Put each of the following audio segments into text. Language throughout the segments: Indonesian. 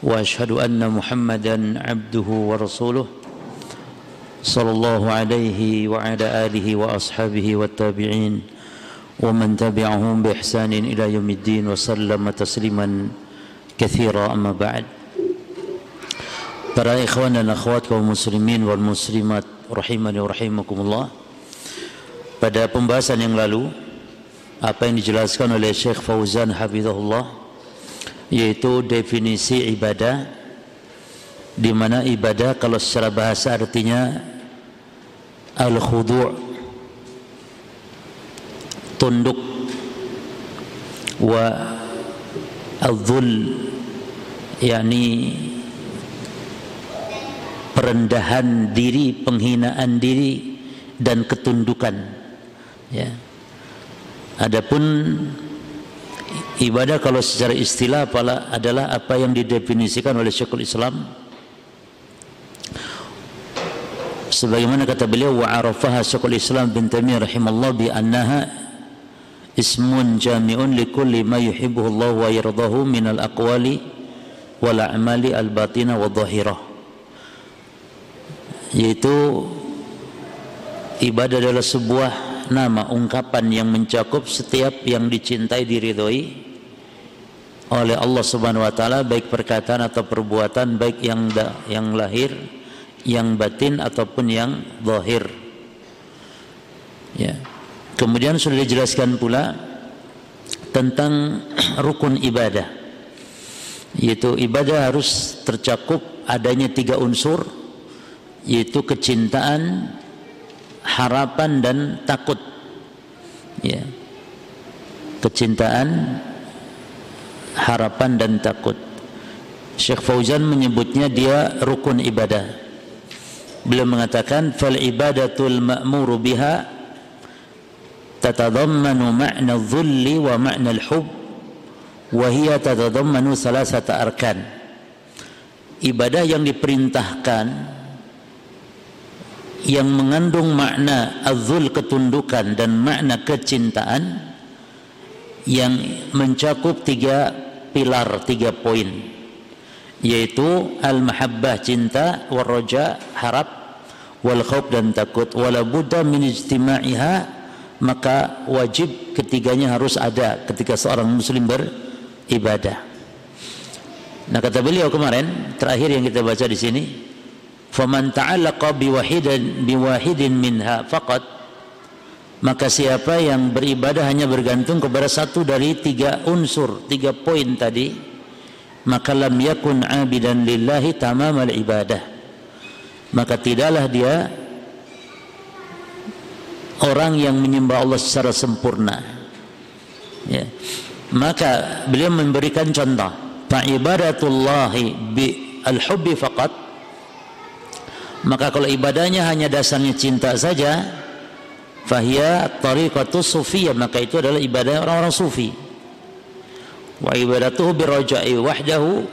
واشهد ان محمدا عبده ورسوله صلى الله عليه وعلى اله واصحابه والتابعين ومن تبعهم باحسان إلى يوم الدين وسلم تسليما كثيرا اما بعد Para ikhwan dan akhwat kaum muslimin wal muslimat rahimani wa rahimakumullah Pada pembahasan yang lalu apa yang dijelaskan oleh Syekh Fauzan Hafizahullah yaitu definisi ibadah di mana ibadah kalau secara bahasa artinya al-khudu' tunduk wa al-dhul yakni perendahan diri, penghinaan diri dan ketundukan ya. Adapun ibadah kalau secara istilah adalah apa yang didefinisikan oleh Syekhul Islam. Sebagaimana kata beliau wa arafaha Syekhul Islam bin Taimiyah rahimallahu bi annaha ismun jami'un li kulli ma yuhibbuhu Allah wa yardahu min al-aqwali wal a'mali al-batina wa dhahirah. Yaitu ibadah adalah sebuah nama ungkapan yang mencakup setiap yang dicintai diridhoi oleh Allah Subhanahu wa taala baik perkataan atau perbuatan baik yang da, yang lahir yang batin ataupun yang zahir. Ya. Kemudian sudah dijelaskan pula tentang rukun ibadah. Yaitu ibadah harus tercakup adanya tiga unsur yaitu kecintaan harapan dan takut. Ya. Kecintaan harapan dan takut. Syekh Fauzan menyebutnya dia rukun ibadah. Beliau mengatakan fal ibadatul ma'muru biha tatadammanu ma'na dhulli wa ma'na al-hub wa hiya tatadammanu salasata arkan. Ibadah yang diperintahkan yang mengandung makna azul ketundukan dan makna kecintaan yang mencakup tiga pilar, tiga poin yaitu al-mahabbah cinta, wal-roja harap, wal khawf dan takut. Wala buddha min ijtima'iha maka wajib ketiganya harus ada ketika seorang muslim beribadah. Nah kata beliau kemarin terakhir yang kita baca di sini faman ta'allaqa biwahidin biwahidin minha faqat maka siapa yang beribadah hanya bergantung kepada satu dari tiga unsur tiga poin tadi maka lam yakun abidan lillahi tamamal ibadah. Maka tidaklah dia orang yang menyembah Allah secara sempurna. Ya. Maka beliau memberikan contoh fa ibadatullahi bi al-hubbi faqat. Maka kalau ibadahnya hanya dasarnya cinta saja fahia tariqatus sufiyah maka itu adalah ibadah orang-orang sufi. Wa ibadatuhu birajai wahdahu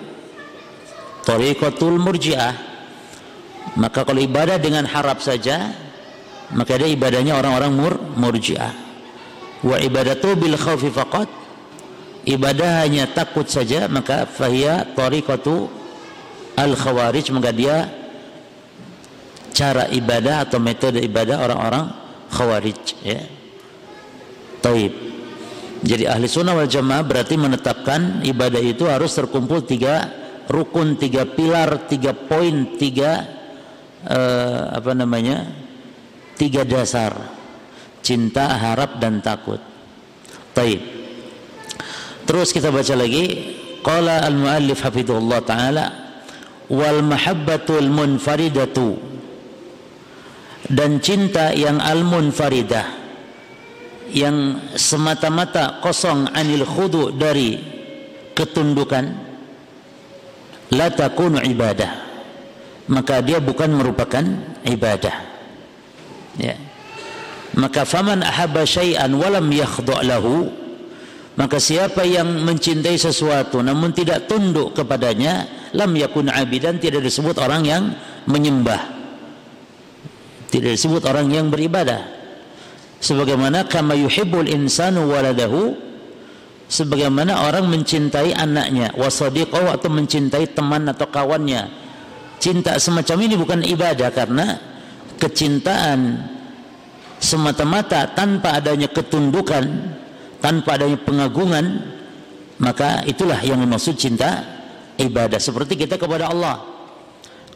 tariqatul murji'ah. Maka kalau ibadah dengan harap saja maka ada ibadahnya orang-orang mur murji'ah. Wa ibadatuhu bil khawfi faqat ibadah hanya takut saja maka fahia tariqatu al khawarij maka dia cara ibadah atau metode ibadah orang-orang khawarij ya. Taib. Jadi ahli sunnah wal jamaah berarti menetapkan ibadah itu harus terkumpul tiga rukun, tiga pilar, tiga poin, tiga uh, apa namanya, tiga dasar cinta, harap dan takut. Taib. Terus kita baca lagi. Qala al-muallif hafidhullah taala wal mahabbatul munfaridatu dan cinta yang al-munfaridah yang semata-mata kosong anil khudu dari ketundukan la takunu ibadah. Maka dia bukan merupakan ibadah. Ya. Maka faman ahabba syai'an walam yakhdha lahu maka siapa yang mencintai sesuatu namun tidak tunduk kepadanya lam yakun abidan tidak disebut orang yang menyembah tidak disebut orang yang beribadah. Sebagaimana kama yuhibbul insanu waladahu sebagaimana orang mencintai anaknya wasadiqahu atau mencintai teman atau kawannya. Cinta semacam ini bukan ibadah karena kecintaan semata-mata tanpa adanya ketundukan tanpa adanya pengagungan maka itulah yang dimaksud cinta ibadah. Seperti kita kepada Allah.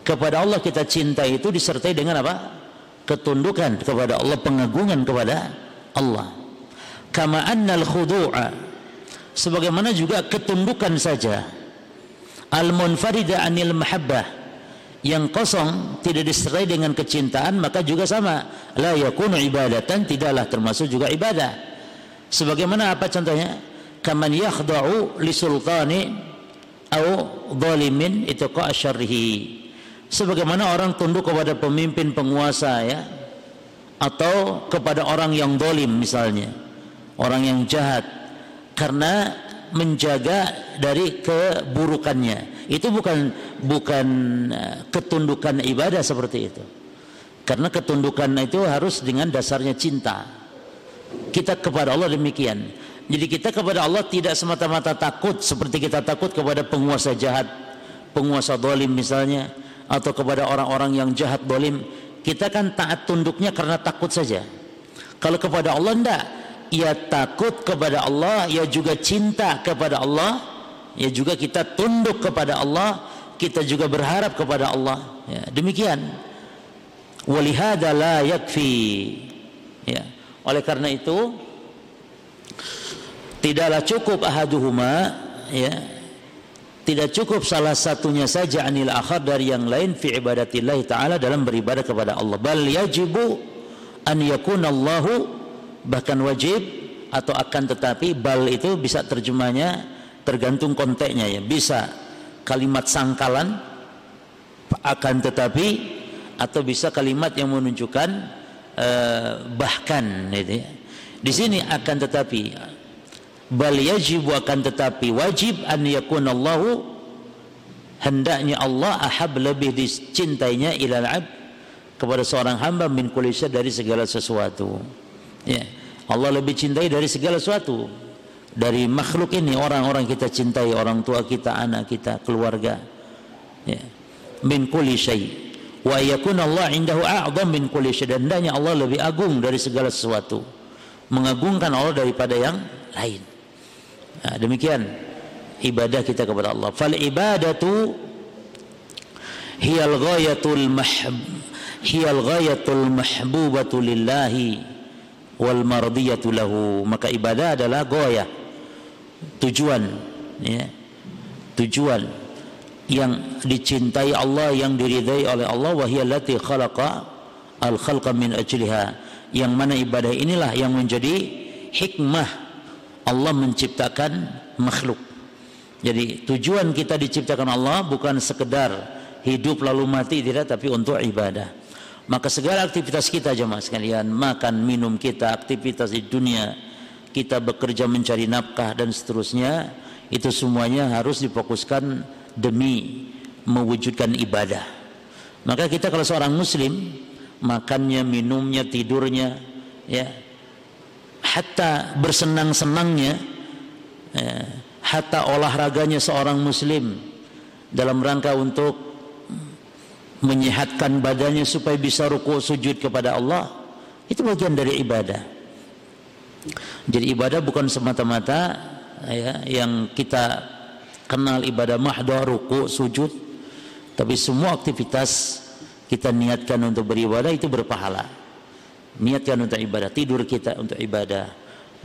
Kepada Allah kita cinta itu disertai dengan apa ketundukan kepada Allah pengagungan kepada Allah. Kama annal khudu'a sebagaimana juga ketundukan saja. Al munfarida anil mahabbah yang kosong tidak disertai dengan kecintaan maka juga sama. La yakunu ibadatan tidaklah termasuk juga ibadah. Sebagaimana apa contohnya? Kaman yakhda'u li sultani au zalimin itu syarrihi sebagaimana orang tunduk kepada pemimpin penguasa ya atau kepada orang yang dolim misalnya orang yang jahat karena menjaga dari keburukannya. Itu bukan bukan eh, ketundukan ibadah seperti itu. Karena ketundukan itu harus dengan dasarnya cinta. Kita kepada Allah demikian. Jadi kita kepada Allah tidak semata-mata takut seperti kita takut kepada penguasa jahat penguasa dolim misalnya atau kepada orang-orang yang jahat dolim kita kan taat tunduknya karena takut saja kalau kepada Allah tidak ia takut kepada Allah, ia juga cinta kepada Allah, ia juga kita tunduk kepada Allah, kita juga berharap kepada Allah. Ya, demikian. Walihada la yakfi. Ya. Oleh karena itu tidaklah cukup ahaduhuma ya tidak cukup salah satunya saja anil akhar dari yang lain fi ibadatillah taala dalam beribadah kepada Allah bal yajibu an yakuna Allahu bahkan wajib atau akan tetapi bal itu bisa terjemahnya tergantung konteksnya ya bisa kalimat sangkalan akan tetapi atau bisa kalimat yang menunjukkan uh, bahkan gitu ya. di sini akan tetapi bal yajib akan tetapi wajib an yakun Allahu hendaknya Allah ahab lebih dicintainya ilal ab kepada seorang hamba min kulisya dari segala sesuatu Ya. Allah lebih cintai dari segala sesuatu. Dari makhluk ini orang-orang kita cintai, orang tua kita, anak kita, keluarga. Ya. Min kulli syai. Wa Allah indahu a'zam min kulli syai. Dan hendaknya Allah lebih agung dari segala sesuatu. Mengagungkan Allah daripada yang lain. Nah, demikian ibadah kita kepada Allah. Fal ibadatu hiyal ghayatul mahb hiyal ghayatul mahbubatu lillahi wal mardiyatu lahu. Maka ibadah adalah goyah tujuan ya. Tujuan yang dicintai Allah yang diridai oleh Allah wahiyallati khalaqa al khalqa min ajliha. Yang mana ibadah inilah yang menjadi hikmah Allah menciptakan makhluk jadi tujuan kita diciptakan Allah bukan sekedar hidup lalu mati tidak tapi untuk ibadah maka segala aktivitas kita jemaah sekalian, makan, minum kita, aktivitas di dunia, kita bekerja mencari nafkah dan seterusnya, itu semuanya harus difokuskan demi mewujudkan ibadah. Maka kita kalau seorang muslim, makannya, minumnya, tidurnya, ya, hatta bersenang-senangnya, ya, hatta olahraganya seorang muslim dalam rangka untuk menyehatkan badannya supaya bisa ruku sujud kepada Allah itu bagian dari ibadah. Jadi ibadah bukan semata-mata ya, yang kita kenal ibadah mahdoh ruku sujud tapi semua aktivitas kita niatkan untuk beribadah itu berpahala niatkan untuk ibadah tidur kita untuk ibadah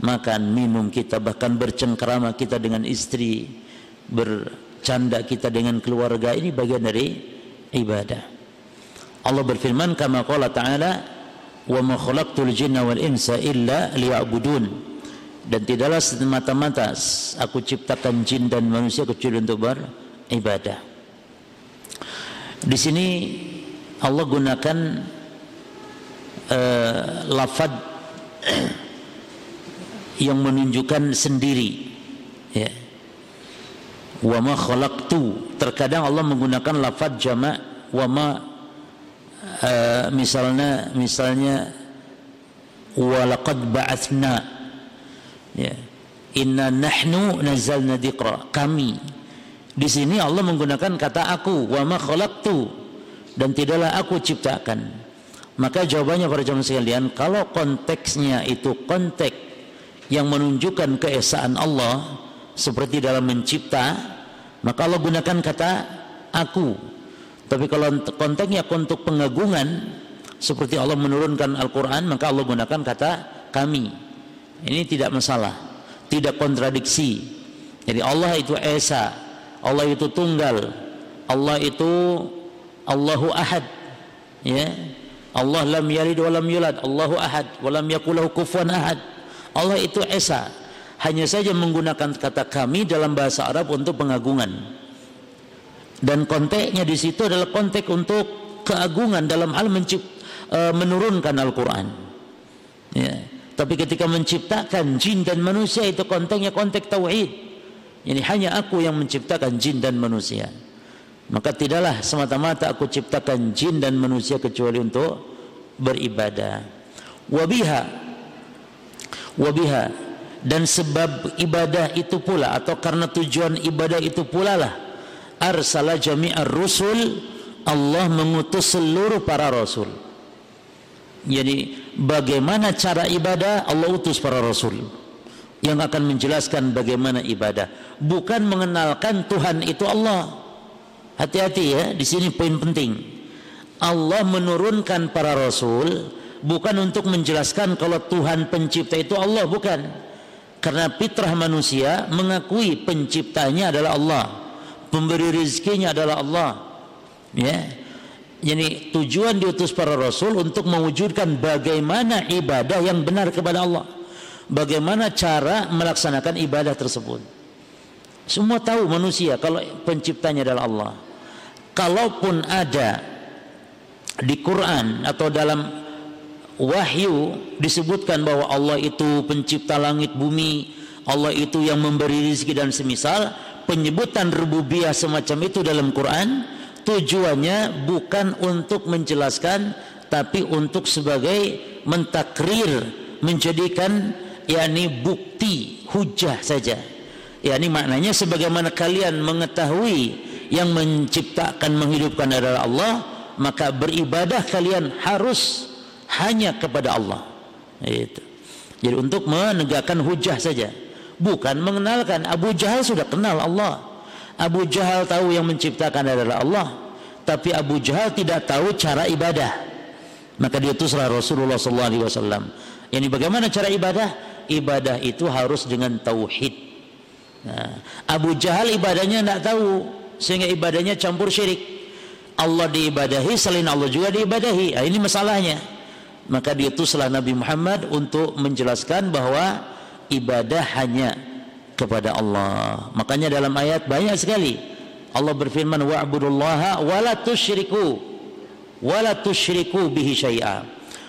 makan minum kita bahkan bercengkerama kita dengan istri bercanda kita dengan keluarga ini bagian dari ibadah. Allah berfirman kama qala ta'ala wa ma khalaqtul jinna wal insa illa liya'budun dan tidaklah semata-mata aku ciptakan jin dan manusia kecuali untuk beribadah. Di sini Allah gunakan uh, lafad yang menunjukkan sendiri ya. Wa ma khalaqtu. Terkadang Allah menggunakan lafaz jamak wa ma uh, misalnya misalnya wa laqad ba'athna ya. Inna nahnu nazzalna dzikra. Kami di sini Allah menggunakan kata aku wa ma khalaqtu. Dan tidaklah aku ciptakan maka jawabannya para jemaah sekalian kalau konteksnya itu konteks yang menunjukkan keesaan Allah seperti dalam mencipta maka Allah gunakan kata aku. Tapi kalau konteksnya untuk pengagungan seperti Allah menurunkan Al-Quran maka Allah gunakan kata kami. Ini tidak masalah tidak kontradiksi. Jadi Allah itu Esa Allah itu tunggal Allah itu Allahu Ahad ya Allah lam yalid wa lam yulad Allahu Ahad wa lam ahad. Allah itu Esa. Hanya saja menggunakan kata kami dalam bahasa Arab untuk pengagungan. Dan konteksnya di situ adalah konteks untuk keagungan dalam hal mencipt, e, menurunkan Al-Quran. Ya. tapi ketika menciptakan jin dan manusia itu konteksnya konteks tauhid. Ini hanya aku yang menciptakan jin dan manusia maka tidaklah semata-mata aku ciptakan jin dan manusia kecuali untuk beribadah. Wabiha wabiha dan sebab ibadah itu pula atau karena tujuan ibadah itu pula lah arsala jami'ar rusul Allah mengutus seluruh para rasul. Jadi bagaimana cara ibadah Allah utus para rasul. Yang akan menjelaskan bagaimana ibadah. Bukan mengenalkan Tuhan itu Allah hati-hati ya di sini poin penting. Allah menurunkan para rasul bukan untuk menjelaskan kalau Tuhan pencipta itu Allah bukan. Karena fitrah manusia mengakui penciptanya adalah Allah pemberi rezekinya adalah Allah. Ya. Jadi tujuan diutus para rasul untuk mewujudkan bagaimana ibadah yang benar kepada Allah. Bagaimana cara melaksanakan ibadah tersebut. Semua tahu manusia kalau penciptanya adalah Allah kalaupun ada di Quran atau dalam wahyu disebutkan bahwa Allah itu pencipta langit bumi, Allah itu yang memberi rezeki dan semisal, penyebutan rububiyah semacam itu dalam Quran tujuannya bukan untuk menjelaskan tapi untuk sebagai mentakrir menjadikan yakni bukti hujah saja. Yakni maknanya sebagaimana kalian mengetahui yang menciptakan menghidupkan adalah Allah maka beribadah kalian harus hanya kepada Allah. Itu. Jadi untuk menegakkan hujah saja, bukan mengenalkan. Abu Jahal sudah kenal Allah. Abu Jahal tahu yang menciptakan adalah Allah, tapi Abu Jahal tidak tahu cara ibadah. Maka diutuslah Rasulullah SAW. Yani bagaimana cara ibadah? Ibadah itu harus dengan tauhid. Nah, Abu Jahal ibadahnya tidak tahu, sehingga ibadahnya campur syirik. Allah diibadahi, selain Allah juga diibadahi. Nah, ini masalahnya maka diutuslah Nabi Muhammad untuk menjelaskan bahwa ibadah hanya kepada Allah. Makanya dalam ayat banyak sekali Allah berfirman wa'budullaha wa la tusyriku wa la tusyriku bihi syai'a.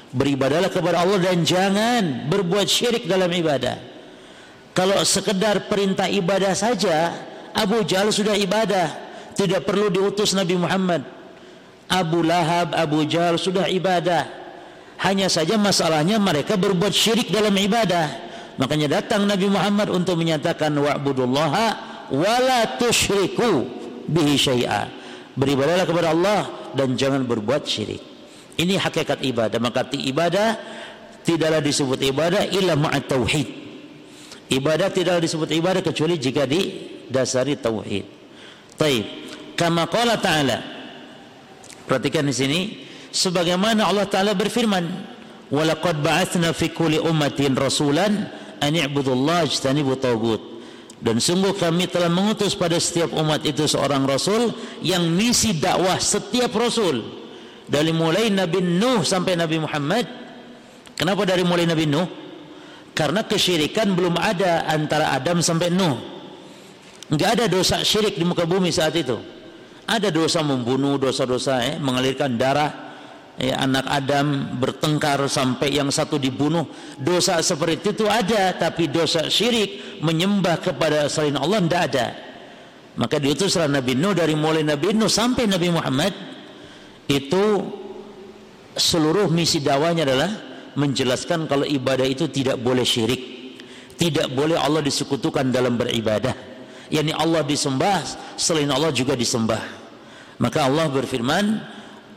Beribadahlah kepada Allah dan jangan berbuat syirik dalam ibadah. Kalau sekedar perintah ibadah saja, Abu Jahal sudah ibadah, tidak perlu diutus Nabi Muhammad. Abu Lahab, Abu Jahal sudah ibadah hanya saja masalahnya mereka berbuat syirik dalam ibadah. Makanya datang Nabi Muhammad untuk menyatakan wa'budullaha wala tusyriku bihi syai'a. Beribadahlah kepada Allah dan jangan berbuat syirik. Ini hakikat ibadah. Maka ibadah tidaklah disebut ibadah illa ma'at tauhid. Ibadah tidaklah disebut ibadah kecuali jika didasari tauhid. Taib. Kama qala ta'ala. Perhatikan di sini sebagaimana Allah taala berfirman walaqad ba'atsna fi kulli ummatin rasulan an i'budullaha ijtanibu tagut dan sungguh kami telah mengutus pada setiap umat itu seorang rasul yang misi dakwah setiap rasul dari mulai Nabi Nuh sampai Nabi Muhammad kenapa dari mulai Nabi Nuh karena kesyirikan belum ada antara Adam sampai Nuh enggak ada dosa syirik di muka bumi saat itu. Ada dosa membunuh dosa-dosa eh, mengalirkan darah eh, anak Adam bertengkar sampai yang satu dibunuh. Dosa seperti itu ada tapi dosa syirik menyembah kepada selain Allah tidak ada. Maka diutuslah Nabi Nuh dari mulai Nabi Nuh sampai Nabi Muhammad. Itu seluruh misi dakwahnya adalah menjelaskan kalau ibadah itu tidak boleh syirik. Tidak boleh Allah disekutukan dalam beribadah yakni Allah disembah selain Allah juga disembah. Maka Allah berfirman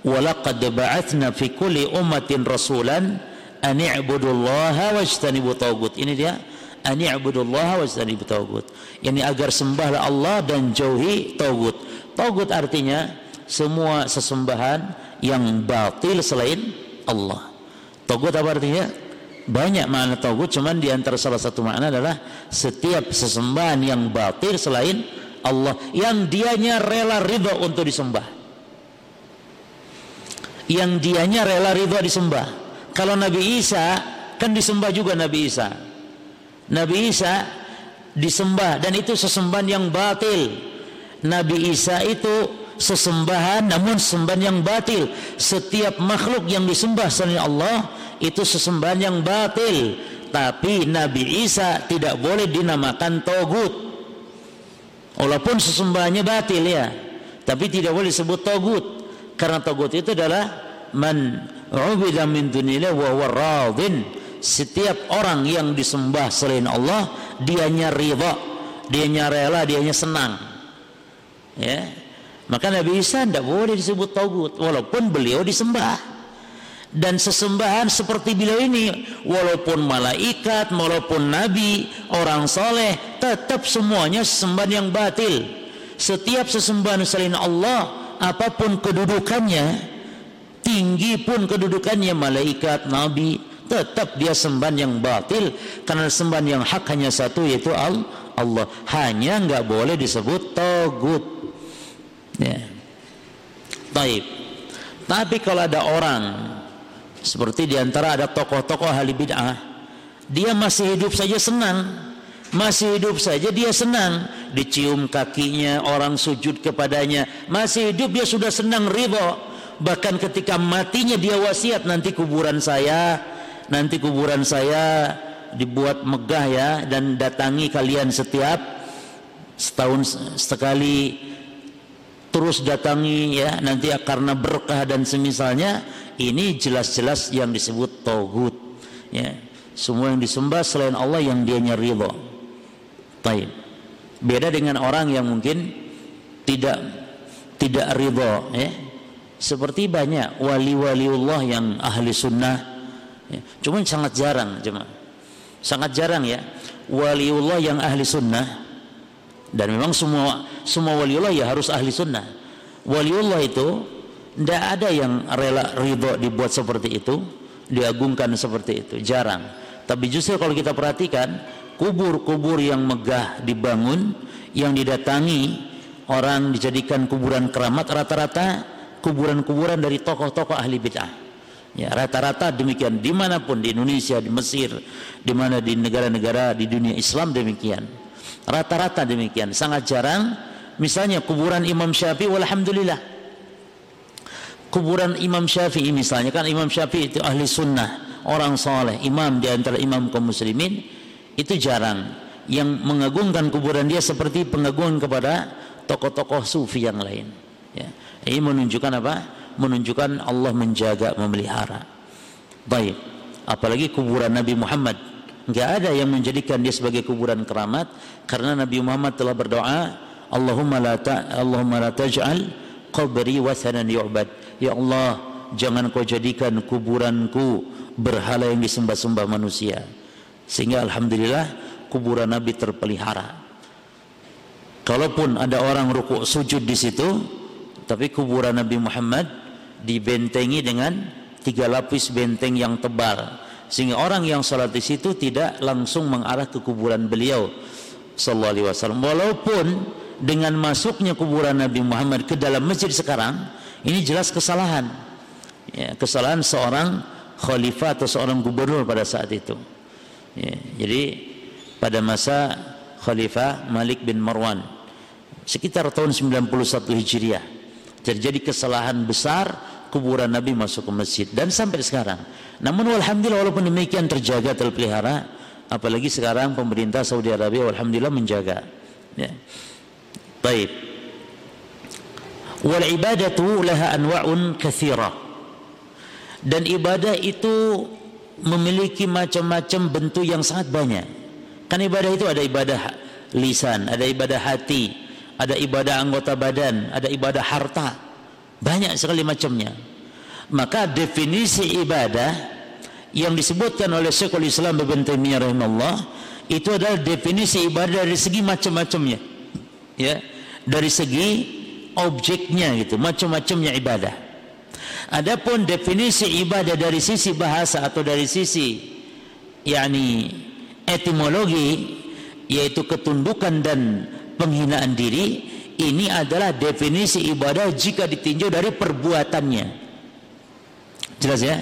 walaqad ba'atsna fi kulli ummatin rasulan an i'budullaha wajtanibu tagut ini dia an i'budullaha wajtanibu tagut yakni agar sembahlah Allah dan jauhi tagut tagut artinya semua sesembahan yang batil selain Allah. Tagut apa artinya banyak makna tauhid cuman di antara salah satu makna adalah setiap sesembahan yang batil selain Allah yang dianya rela ridho untuk disembah. Yang dianya rela ridho disembah. Kalau Nabi Isa kan disembah juga Nabi Isa. Nabi Isa disembah dan itu sesembahan yang batil. Nabi Isa itu sesembahan namun sesembahan yang batil. Setiap makhluk yang disembah selain Allah itu sesembahan yang batil. Tapi Nabi Isa tidak boleh dinamakan togut. Walaupun sesembahannya batil ya. Tapi tidak boleh disebut togut. Karena togut itu adalah man ubida min dunillah wa waradin setiap orang yang disembah selain Allah dianya ridha dianya rela dianya senang. Ya maka Nabi Isa tidak boleh disebut togut walaupun beliau disembah. Dan sesembahan seperti beliau ini walaupun malaikat walaupun nabi orang soleh tetap semuanya sesembahan yang batil. Setiap sesembahan selain Allah apa pun kedudukannya tinggi pun kedudukannya malaikat nabi tetap dia sembahan yang batil. Karena sembahan yang hak hanya satu yaitu Allah. Hanya nggak boleh disebut togut ya Taib. Tapi kalau ada orang seperti di antara ada tokoh-tokoh ahli bid'ah, dia masih hidup saja senang, masih hidup saja dia senang, dicium kakinya, orang sujud kepadanya, masih hidup dia sudah senang ridho. Bahkan ketika matinya dia wasiat nanti kuburan saya, nanti kuburan saya dibuat megah ya dan datangi kalian setiap setahun sekali terus datangi ya nanti karena berkah dan semisalnya ini jelas-jelas yang disebut tauhid ya. Semua yang disembah selain Allah yang dia ridho. Taib. beda dengan orang yang mungkin tidak tidak ridho ya. Seperti banyak wali-waliullah yang ahli sunnah ya. cuma sangat jarang cuma. Sangat jarang ya. Waliullah yang ahli sunnah dan memang semua semua waliullah ya harus ahli sunnah waliullah itu tidak ada yang rela ridho dibuat seperti itu, diagungkan seperti itu, jarang. Tapi justru kalau kita perhatikan, kubur-kubur yang megah dibangun, yang didatangi orang dijadikan kuburan keramat rata-rata kuburan-kuburan dari tokoh-tokoh ahli bid'ah. Ya, rata-rata demikian di mana pun di Indonesia, di Mesir, di mana di negara-negara di dunia Islam demikian. Rata-rata demikian. Sangat jarang. Misalnya kuburan Imam Syafi'i, walhamdulillah. Kuburan Imam Syafi'i misalnya kan Imam Syafi'i itu ahli sunnah orang soleh imam di antara imam kaum muslimin itu jarang. Yang mengagungkan kuburan dia seperti pengagungan kepada tokoh-tokoh sufi yang lain. Ya. ini menunjukkan apa? Menunjukkan Allah menjaga memelihara. Baik. Apalagi kuburan Nabi Muhammad enggak ada yang menjadikan dia sebagai kuburan keramat karena Nabi Muhammad telah berdoa Allahumma la ta Allahumma la taj'al qabri wasanan yu'bad. Ya Allah jangan kau jadikan kuburanku berhala yang disembah-sembah manusia. Sehingga Alhamdulillah kuburan Nabi terpelihara. Kalaupun ada orang rukuk sujud di situ tapi kuburan Nabi Muhammad dibentengi dengan tiga lapis benteng yang tebal sehingga orang yang salat di situ tidak langsung mengarah ke kuburan beliau sallallahu alaihi wasallam walaupun dengan masuknya kuburan Nabi Muhammad ke dalam masjid sekarang ini jelas kesalahan. Ya, kesalahan seorang khalifah atau seorang gubernur pada saat itu. Ya, jadi pada masa Khalifah Malik bin Marwan sekitar tahun 91 Hijriah terjadi kesalahan besar kuburan Nabi masuk ke masjid dan sampai sekarang. Namun alhamdulillah walaupun demikian terjaga terpelihara apalagi sekarang pemerintah Saudi Arabia alhamdulillah menjaga. Ya. Baik. Wal ibadatu laha anwa'un katsira. Dan ibadah itu memiliki macam-macam bentuk yang sangat banyak. Kan ibadah itu ada ibadah lisan, ada ibadah hati, ada ibadah anggota badan, ada ibadah harta. Banyak sekali macamnya. Maka definisi ibadah yang disebutkan oleh Syekhul Islam Ibn Taimiyah rahimahullah itu adalah definisi ibadah dari segi macam-macamnya. Ya, dari segi objeknya gitu, macam-macamnya ibadah. Adapun definisi ibadah dari sisi bahasa atau dari sisi yakni etimologi yaitu ketundukan dan penghinaan diri ini adalah definisi ibadah jika ditinjau dari perbuatannya. Jelas ya?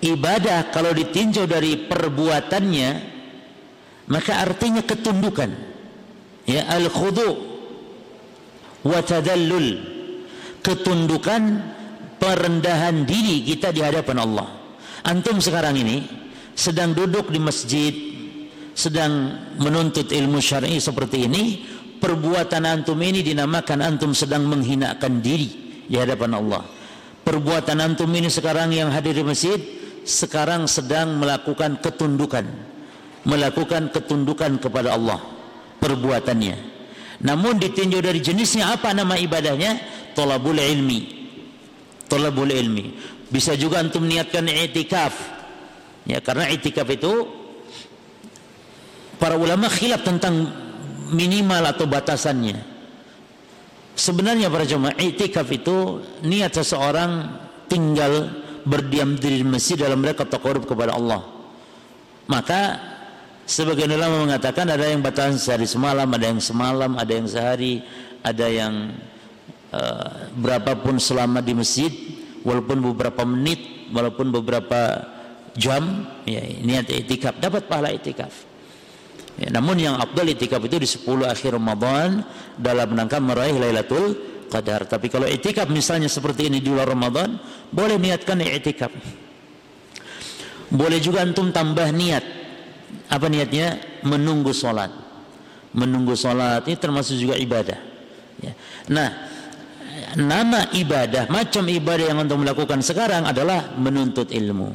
Ibadah kalau ditinjau dari perbuatannya maka artinya ketundukan. Ya, al-khudu wa tadallul. Ketundukan perendahan diri kita di hadapan Allah. Antum sekarang ini sedang duduk di masjid, sedang menuntut ilmu syar'i seperti ini, perbuatan antum ini dinamakan antum sedang menghinakan diri di hadapan Allah. Perbuatan antum ini sekarang yang hadir di masjid sekarang sedang melakukan ketundukan, melakukan ketundukan kepada Allah perbuatannya. Namun ditinjau dari jenisnya apa nama ibadahnya? Tolabul ilmi. Tolabul ilmi. Bisa juga antum niatkan i'tikaf. Ya, karena i'tikaf itu para ulama khilaf tentang minimal atau batasannya. Sebenarnya para jemaah itikaf itu niat seseorang tinggal berdiam diri di masjid dalam mereka takarub kepada Allah. Maka sebagian ulama mengatakan ada yang batasan sehari semalam, ada yang semalam, ada yang sehari, ada yang uh, berapapun selama di masjid, walaupun beberapa menit, walaupun beberapa jam, ya niat itikaf dapat pahala itikaf. Ya, namun yang abdul itikaf itu di 10 akhir Ramadan dalam rangka meraih Lailatul Qadar. Tapi kalau itikaf misalnya seperti ini di luar Ramadan, boleh niatkan itikaf. Boleh juga antum tambah niat. Apa niatnya? Menunggu solat. Menunggu solat ini termasuk juga ibadah. Ya. Nah, nama ibadah, macam ibadah yang antum melakukan sekarang adalah menuntut ilmu.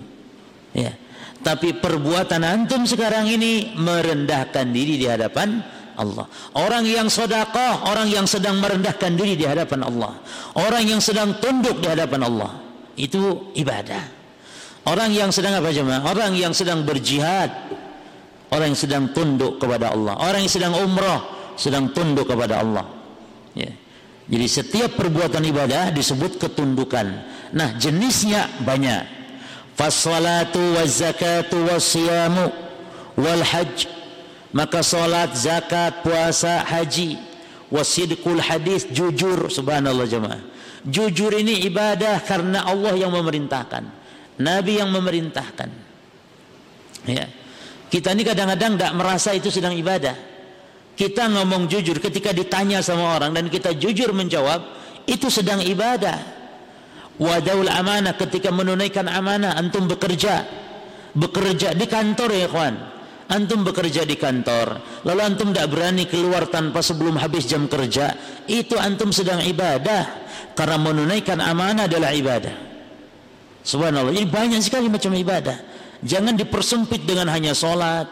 Ya tapi perbuatan antum sekarang ini merendahkan diri di hadapan Allah. Orang yang sodakoh, orang yang sedang merendahkan diri di hadapan Allah. Orang yang sedang tunduk di hadapan Allah. Itu ibadah. Orang yang sedang apa jemaah? Orang yang sedang berjihad. Orang yang sedang tunduk kepada Allah. Orang yang sedang umrah, sedang tunduk kepada Allah. Ya. Jadi setiap perbuatan ibadah disebut ketundukan. Nah jenisnya banyak fasalatu waz zakatu siyamu wal hajj. Maka salat zakat puasa haji wasidqul hadis jujur. Subhanallah jemaah. Jujur ini ibadah karena Allah yang memerintahkan. Nabi yang memerintahkan. Ya. Kita ini kadang-kadang tidak merasa itu sedang ibadah. Kita ngomong jujur ketika ditanya sama orang dan kita jujur menjawab itu sedang ibadah wadaul amanah ketika menunaikan amanah antum bekerja. Bekerja di kantor ya kawan antum bekerja di kantor. Lalu antum tidak berani keluar tanpa sebelum habis jam kerja itu antum sedang ibadah. Karena menunaikan amanah adalah ibadah. Subhanallah. Jadi banyak sekali macam ibadah. Jangan dipersempit dengan hanya solat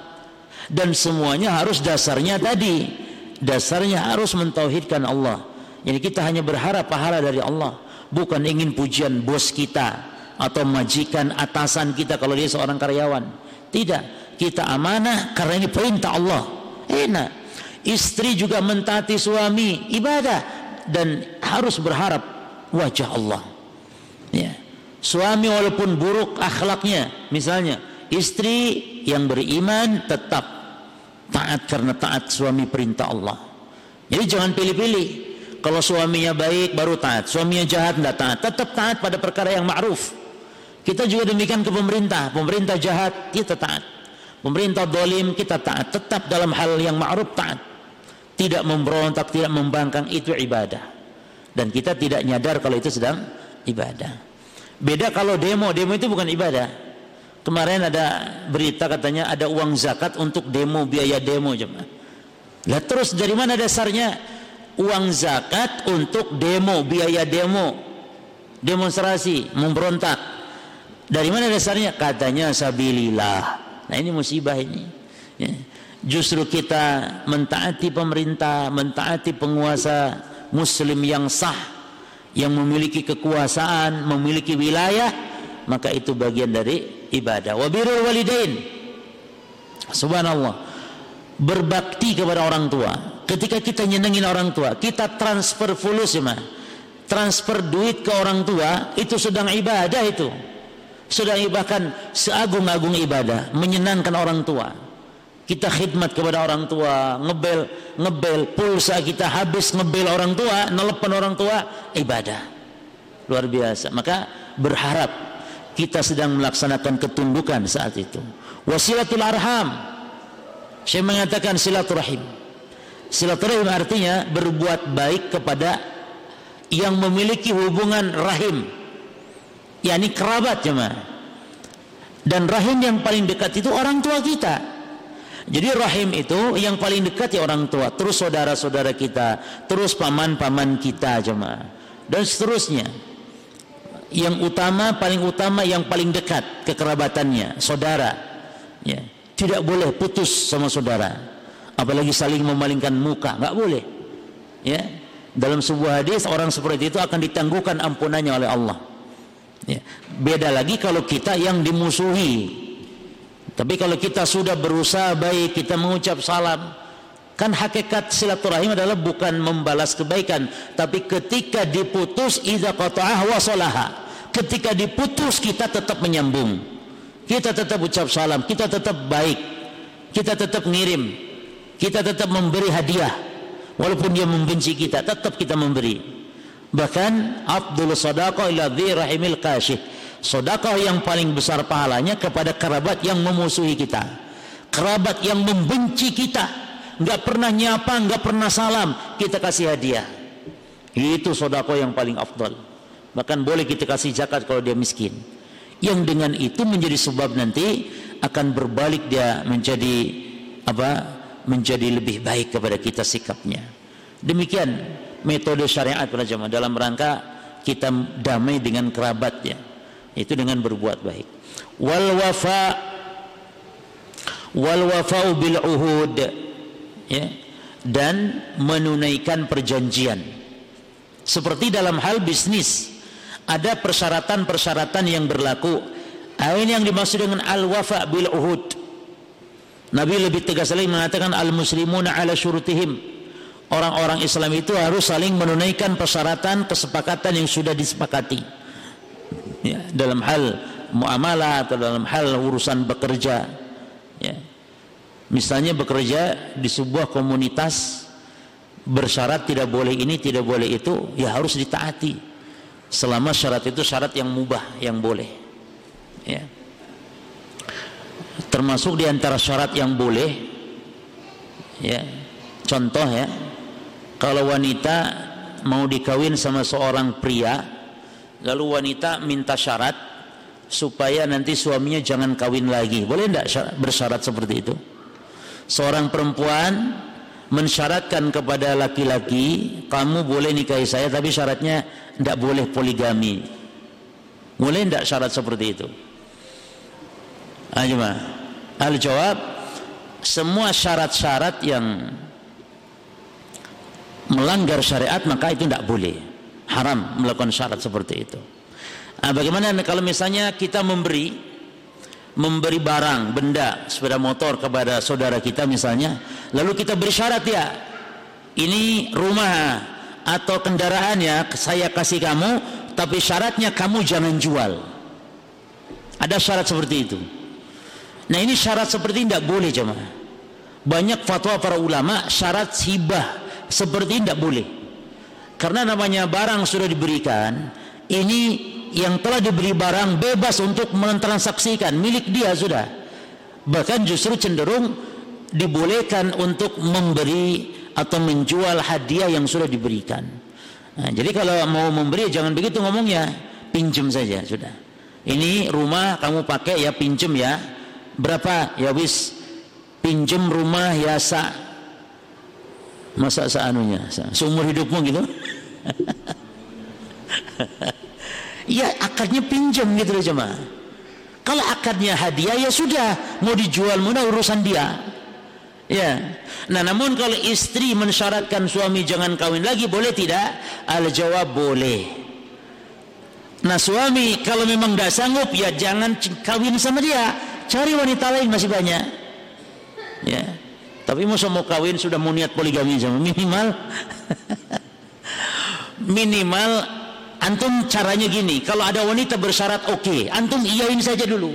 dan semuanya harus dasarnya tadi. Dasarnya harus mentauhidkan Allah. Jadi kita hanya berharap pahala dari Allah bukan ingin pujian bos kita atau majikan atasan kita kalau dia seorang karyawan. Tidak. Kita amanah karena ini perintah Allah. Enak. Istri juga mentaati suami ibadah. Dan harus berharap wajah Allah. Ya. Suami walaupun buruk akhlaknya misalnya istri yang beriman tetap taat karena taat suami perintah Allah. Jadi jangan pilih-pilih kalau suaminya baik baru taat, suaminya jahat tidak taat, tetap taat pada perkara yang ma'ruf. Kita juga demikian ke pemerintah, pemerintah jahat kita taat. Pemerintah dolim kita taat, tetap dalam hal yang ma'ruf taat. Tidak memberontak, tidak membangkang itu ibadah. dan kita tidak nyadar kalau itu sedang ibadah. Beda kalau demo, demo itu bukan ibadah. Kemarin ada berita katanya ada uang zakat untuk demo biaya demo. Lah terus dari mana dasarnya uang zakat untuk demo biaya demo demonstrasi memberontak? Dari mana dasarnya? Katanya sabilillah. Nah ini musibah ini. Ya. Justru kita mentaati pemerintah, mentaati penguasa muslim yang sah yang memiliki kekuasaan, memiliki wilayah, maka itu bagian dari ibadah wa birrul walidain subhanallah berbakti kepada orang tua ketika kita nyenengin orang tua kita transfer fulus ya transfer duit ke orang tua itu sedang ibadah itu sedang bahkan seagung-agung ibadah menyenangkan orang tua kita khidmat kepada orang tua ngebel ngebel pulsa kita habis ngebel orang tua nelpon orang tua ibadah luar biasa maka berharap kita sedang melaksanakan ketundukan saat itu. Wasilatul arham. Saya mengatakan silaturahim. Silaturahim artinya berbuat baik kepada yang memiliki hubungan rahim. yakni kerabat jemaah. Dan rahim yang paling dekat itu orang tua kita. Jadi rahim itu yang paling dekat ya orang tua, terus saudara-saudara kita, terus paman-paman kita jemaah. Dan seterusnya yang utama paling utama yang paling dekat kekerabatannya saudara ya tidak boleh putus sama saudara apalagi saling memalingkan muka. Nggak boleh. Ya. Dalam sebuah hadis orang seperti itu akan ditangguhkan ampunannya oleh Allah. Ya. beda lagi kalau kita yang dimusuhi. Tapi kalau kita sudah berusaha baik kita mengucap salam Kan hakikat silaturahim adalah bukan membalas kebaikan, tapi ketika diputus idza qata'ah wa salaha. Ketika diputus kita tetap menyambung. Kita tetap ucap salam kita tetap baik kita tetap ngirim kita tetap memberi hadiah. Walaupun dia membenci kita tetap kita memberi. Bahkan Abdul Sadaqah ila rahimil kasih Sadaqah yang paling besar pahalanya kepada kerabat yang memusuhi kita. Kerabat yang membenci kita. Nggak pernah nyapa nggak pernah salam. Kita kasih hadiah. Itu sodako yang paling afdal. Bahkan boleh kita kasih zakat kalau dia miskin. Yang dengan itu menjadi sebab nanti akan berbalik dia menjadi apa menjadi lebih baik kepada kita sikapnya demikian metode syariat pada jamaah dalam rangka kita damai dengan kerabatnya itu dengan berbuat baik wal wafa wal wafa'u bil uhud ya dan menunaikan perjanjian seperti dalam hal bisnis ada persyaratan-persyaratan yang berlaku. Ini yang dimaksud dengan al-wafa bil uhud. Nabi lebih tegas lagi mengatakan al-muslimuna ala syurutihim. Orang-orang Islam itu harus saling menunaikan persyaratan kesepakatan yang sudah disepakati. Ya, dalam hal muamalah atau dalam hal urusan bekerja. Ya. Misalnya bekerja di sebuah komunitas bersyarat tidak boleh ini, tidak boleh itu, ya harus ditaati selama syarat itu syarat yang mubah yang boleh ya termasuk di antara syarat yang boleh ya. Contoh ya. Kalau wanita mau dikawin sama seorang pria lalu wanita minta syarat supaya nanti suaminya jangan kawin lagi. Boleh tidak bersyarat seperti itu? Seorang perempuan mensyaratkan kepada laki-laki kamu boleh nikahi saya tapi syaratnya tidak boleh poligami. Boleh tidak syarat seperti itu Ajma al jawab semua syarat-syarat yang melanggar syariat maka itu tidak boleh haram melakukan syarat seperti itu nah, bagaimana kalau misalnya kita memberi memberi barang, benda, sepeda motor kepada saudara kita misalnya, lalu kita beri syarat ya, ini rumah atau kendaraannya saya kasih kamu, tapi syaratnya kamu jangan jual. Ada syarat seperti itu. Nah ini syarat seperti tidak boleh jemaah. Banyak fatwa para ulama syarat hibah seperti tidak boleh. Karena namanya barang sudah diberikan, ini yang telah diberi barang bebas untuk mentransaksikan milik dia sudah bahkan justru cenderung dibolehkan untuk memberi atau menjual hadiah yang sudah diberikan Nah, jadi kalau mau memberi jangan begitu ngomongnya, pinjam saja sudah. Ini rumah kamu pakai ya pinjam ya. Berapa? Ya wis pinjam rumah ya sa. Masa seanunya seumur hidupmu gitu? Ya akadnya pinjam gitu loh jemaah. Kalau akadnya hadiah ya sudah. Mau dijual mana urusan dia. Ya. Nah namun kalau istri mensyaratkan suami jangan kawin lagi boleh tidak? Al jawab boleh. Nah suami kalau memang tidak sanggup ya jangan kawin sama dia, cari wanita lain masih banyak. Ya. Tapi mau mau kawin sudah mau niat poligami sama minimal minimal antum caranya gini, kalau ada wanita bersyarat oke, okay, antum iyain saja dulu.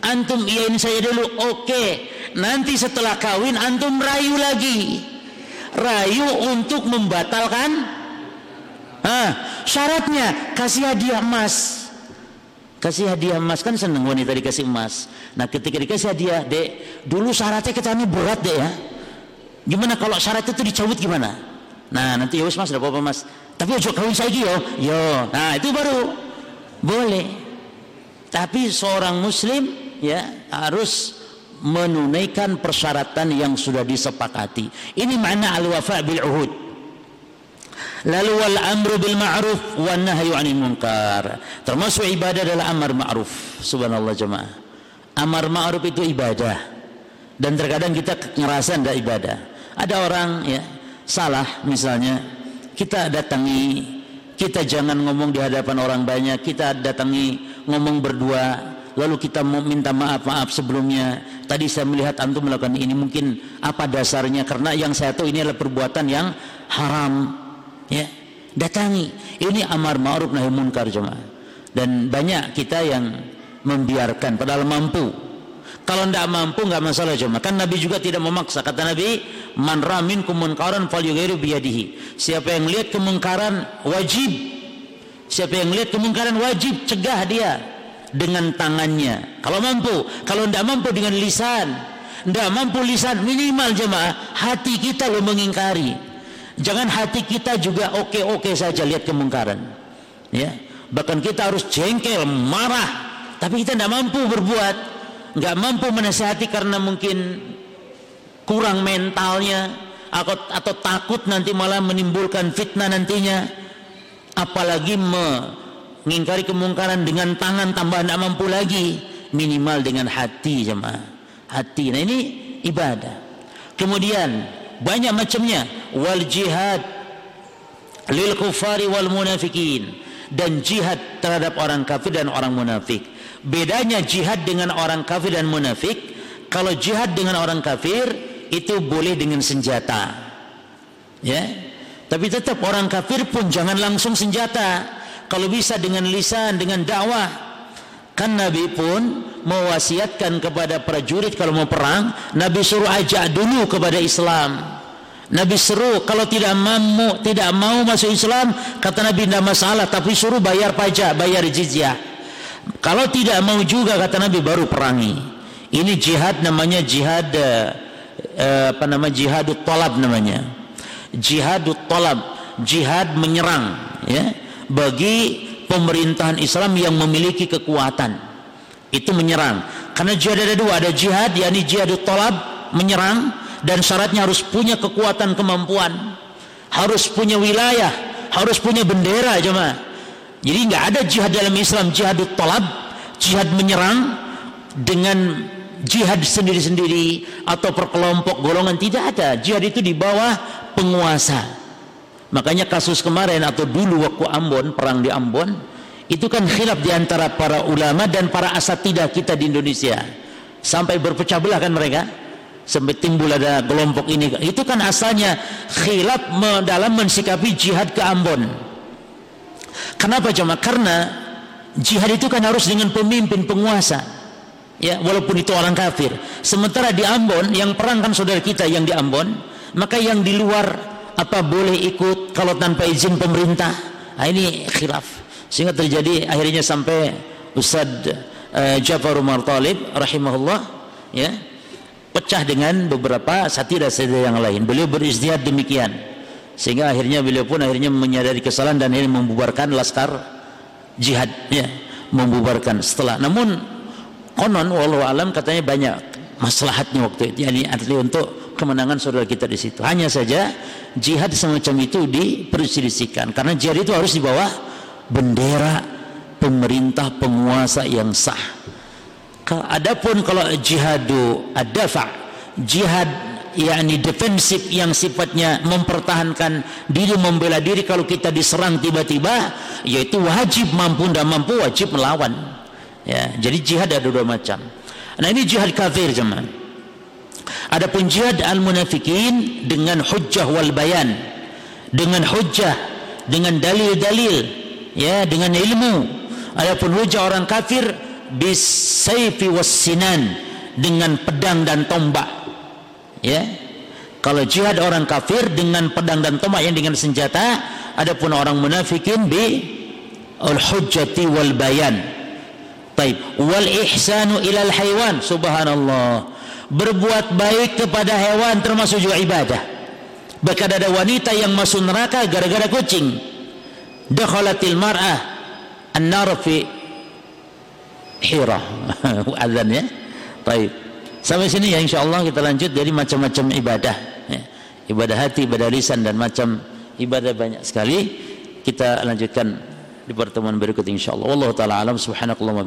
Antum iyain saja dulu, oke. Okay. Nanti setelah kawin antum rayu lagi. Rayu untuk membatalkan Ah, syaratnya kasih hadiah emas. Kasih hadiah emas kan seneng wanita dikasih emas. Nah ketika dikasih hadiah, dek, dulu syaratnya kita ini berat dek ya. Gimana kalau syarat itu dicabut gimana? Nah nanti ya mas, ada apa-apa mas. Tapi ojo kawin saya yo, yo. Nah itu baru boleh. Tapi seorang muslim ya harus menunaikan persyaratan yang sudah disepakati. Ini makna al-wafa bil uhud. Lalu wal amru bil ma'ruf wan nahyu 'anil munkar. Termasuk ibadah adalah amar ma'ruf. Subhanallah jemaah. Amar ma'ruf itu ibadah. Dan terkadang kita ngerasa tidak ibadah. Ada orang ya salah misalnya kita datangi kita jangan ngomong di hadapan orang banyak kita datangi ngomong berdua lalu kita mau minta maaf maaf sebelumnya tadi saya melihat antum melakukan ini mungkin apa dasarnya karena yang saya tahu ini adalah perbuatan yang haram ya datangi. Ini amar ma'ruf nahi munkar jemaah. Dan banyak kita yang membiarkan padahal mampu. Kalau tidak mampu nggak masalah cuma kan Nabi juga tidak memaksa. Kata Nabi man ramin kumunkaran falyughiru biyadihi. Siapa yang lihat kemungkaran wajib. Siapa yang lihat kemungkaran wajib cegah dia dengan tangannya. Kalau mampu. Kalau tidak mampu dengan lisan. Tidak mampu lisan minimal jemaah hati kita lo mengingkari Jangan hati kita juga oke-oke saja lihat kemungkaran. Ya. Bahkan kita harus jengkel, marah, tapi kita tidak mampu berbuat, nggak mampu menasihati karena mungkin kurang mentalnya atau, atau takut nanti malah menimbulkan fitnah nantinya. Apalagi mengingkari kemungkaran dengan tangan tambah tidak mampu lagi, minimal dengan hati jemaah. Hati. Nah ini ibadah. Kemudian banyak macamnya. Wal jihad lil kufari wal munafikin. Dan jihad terhadap orang kafir dan orang munafik. Bedanya jihad dengan orang kafir dan munafik kalau jihad dengan orang kafir itu boleh dengan senjata. Ya? Tapi tetap orang kafir pun jangan langsung senjata. Kalau bisa dengan lisan dengan dakwah Kan Nabi pun mewasiatkan kepada prajurit kalau mau perang, Nabi suruh ajak dulu kepada Islam. Nabi seru kalau tidak mau tidak mau masuk Islam, kata Nabi tidak masalah, tapi suruh bayar pajak, bayar jizyah. Kalau tidak mau juga kata Nabi baru perangi. Ini jihad namanya jihad eh, apa nama jihadut talab namanya. Jihadut talab, jihad menyerang ya bagi pemerintahan Islam yang memiliki kekuatan. Itu menyerang. Karena jihad ada dua ada jihad yakni jihad tolab menyerang dan syaratnya harus punya kekuatan kemampuan. Harus punya wilayah harus punya bendera jemaah. Jadi nggak ada jihad dalam Islam jihad tolab jihad menyerang dengan jihad sendiri-sendiri atau perkelompok golongan tidak ada. Jihad itu di bawah penguasa Makanya kasus kemarin atau dulu waktu Ambon, perang di Ambon, itu kan khilaf di antara para ulama dan para asatidah kita di Indonesia. Sampai berpecah belah kan mereka. Sampai timbul ada kelompok ini. Itu kan asalnya khilaf dalam mensikapi jihad ke Ambon. Kenapa cuma? Karena jihad itu kan harus dengan pemimpin penguasa. Ya, walaupun itu orang kafir. Sementara di Ambon yang perang kan saudara kita yang di Ambon, maka yang di luar apa boleh ikut kalau tanpa izin pemerintah? Nah, ini khilaf. Sehingga terjadi akhirnya sampai Ustaz uh, Jafar Umar Talib rahimahullah ya pecah dengan beberapa satira-satira yang lain. Beliau beristihad demikian. Sehingga akhirnya beliau pun akhirnya menyadari kesalahan dan akhirnya membubarkan laskar jihad ya membubarkan setelah. Namun konon walau alam katanya banyak maslahatnya waktu itu. Yani arti untuk kemenangan saudara kita di situ. Hanya saja jihad semacam itu diperselisihkan. Karena jihad itu harus di bawah bendera pemerintah penguasa yang sah. Adapun kalau jihadu ad-dafa jihad yakni defensif yang sifatnya mempertahankan diri membela diri kalau kita diserang tiba-tiba yaitu wajib mampu dan mampu wajib melawan. Ya jadi jihad ada dua macam. Nah ini jihad kafir zaman adapun jihad al munafikin dengan hujjah wal bayan. Dengan hujjah dengan dalil-dalil ya dengan ilmu. Adapun hujjah orang kafir bisayfi was sinan dengan pedang dan tombak ya. Kalau jihad orang kafir dengan pedang dan tombak yang dengan senjata adapun orang munafikin bi al hujjati wal bayan. Taib wal ihsanu ilal haywan subhanallah berbuat baik kepada hewan termasuk juga ibadah bahkan ada wanita yang masuk neraka gara-gara kucing dakhalatil mar'ah an-nar fi hira adzan ya taib Sampai sini ya insya Allah kita lanjut dari macam-macam ibadah. Ya. Ibadah hati, ibadah lisan dan macam ibadah banyak sekali. Kita lanjutkan di pertemuan berikut insya Allah. Wallahu taala alam subhanakallah wa